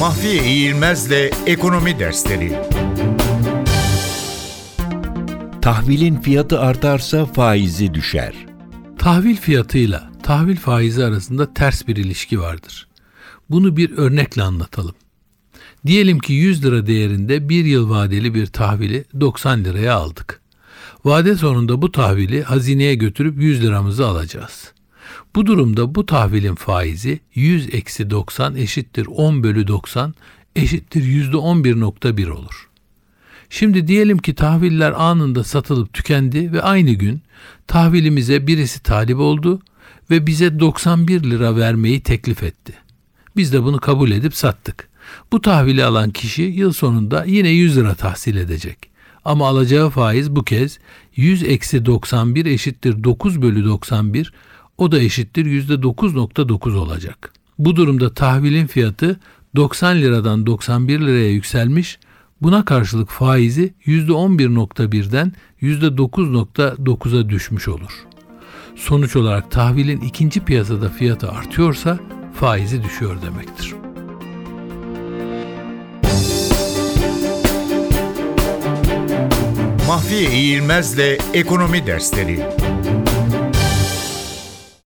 Mahfiye İğilmez'le Ekonomi Dersleri Tahvilin fiyatı artarsa faizi düşer. Tahvil fiyatıyla tahvil faizi arasında ters bir ilişki vardır. Bunu bir örnekle anlatalım. Diyelim ki 100 lira değerinde bir yıl vadeli bir tahvili 90 liraya aldık. Vade sonunda bu tahvili hazineye götürüp 100 liramızı alacağız. Bu durumda bu tahvilin faizi 100 eksi 90 eşittir 10 bölü 90 eşittir %11.1 olur. Şimdi diyelim ki tahviller anında satılıp tükendi ve aynı gün tahvilimize birisi talip oldu ve bize 91 lira vermeyi teklif etti. Biz de bunu kabul edip sattık. Bu tahvili alan kişi yıl sonunda yine 100 lira tahsil edecek. Ama alacağı faiz bu kez 100 eksi 91 eşittir 9 bölü 91 o da eşittir %9.9 olacak. Bu durumda tahvilin fiyatı 90 liradan 91 liraya yükselmiş Buna karşılık faizi %11.1'den %9.9'a düşmüş olur. Sonuç olarak tahvilin ikinci piyasada fiyatı artıyorsa faizi düşüyor demektir. Mahfiye İğilmez'le Ekonomi Dersleri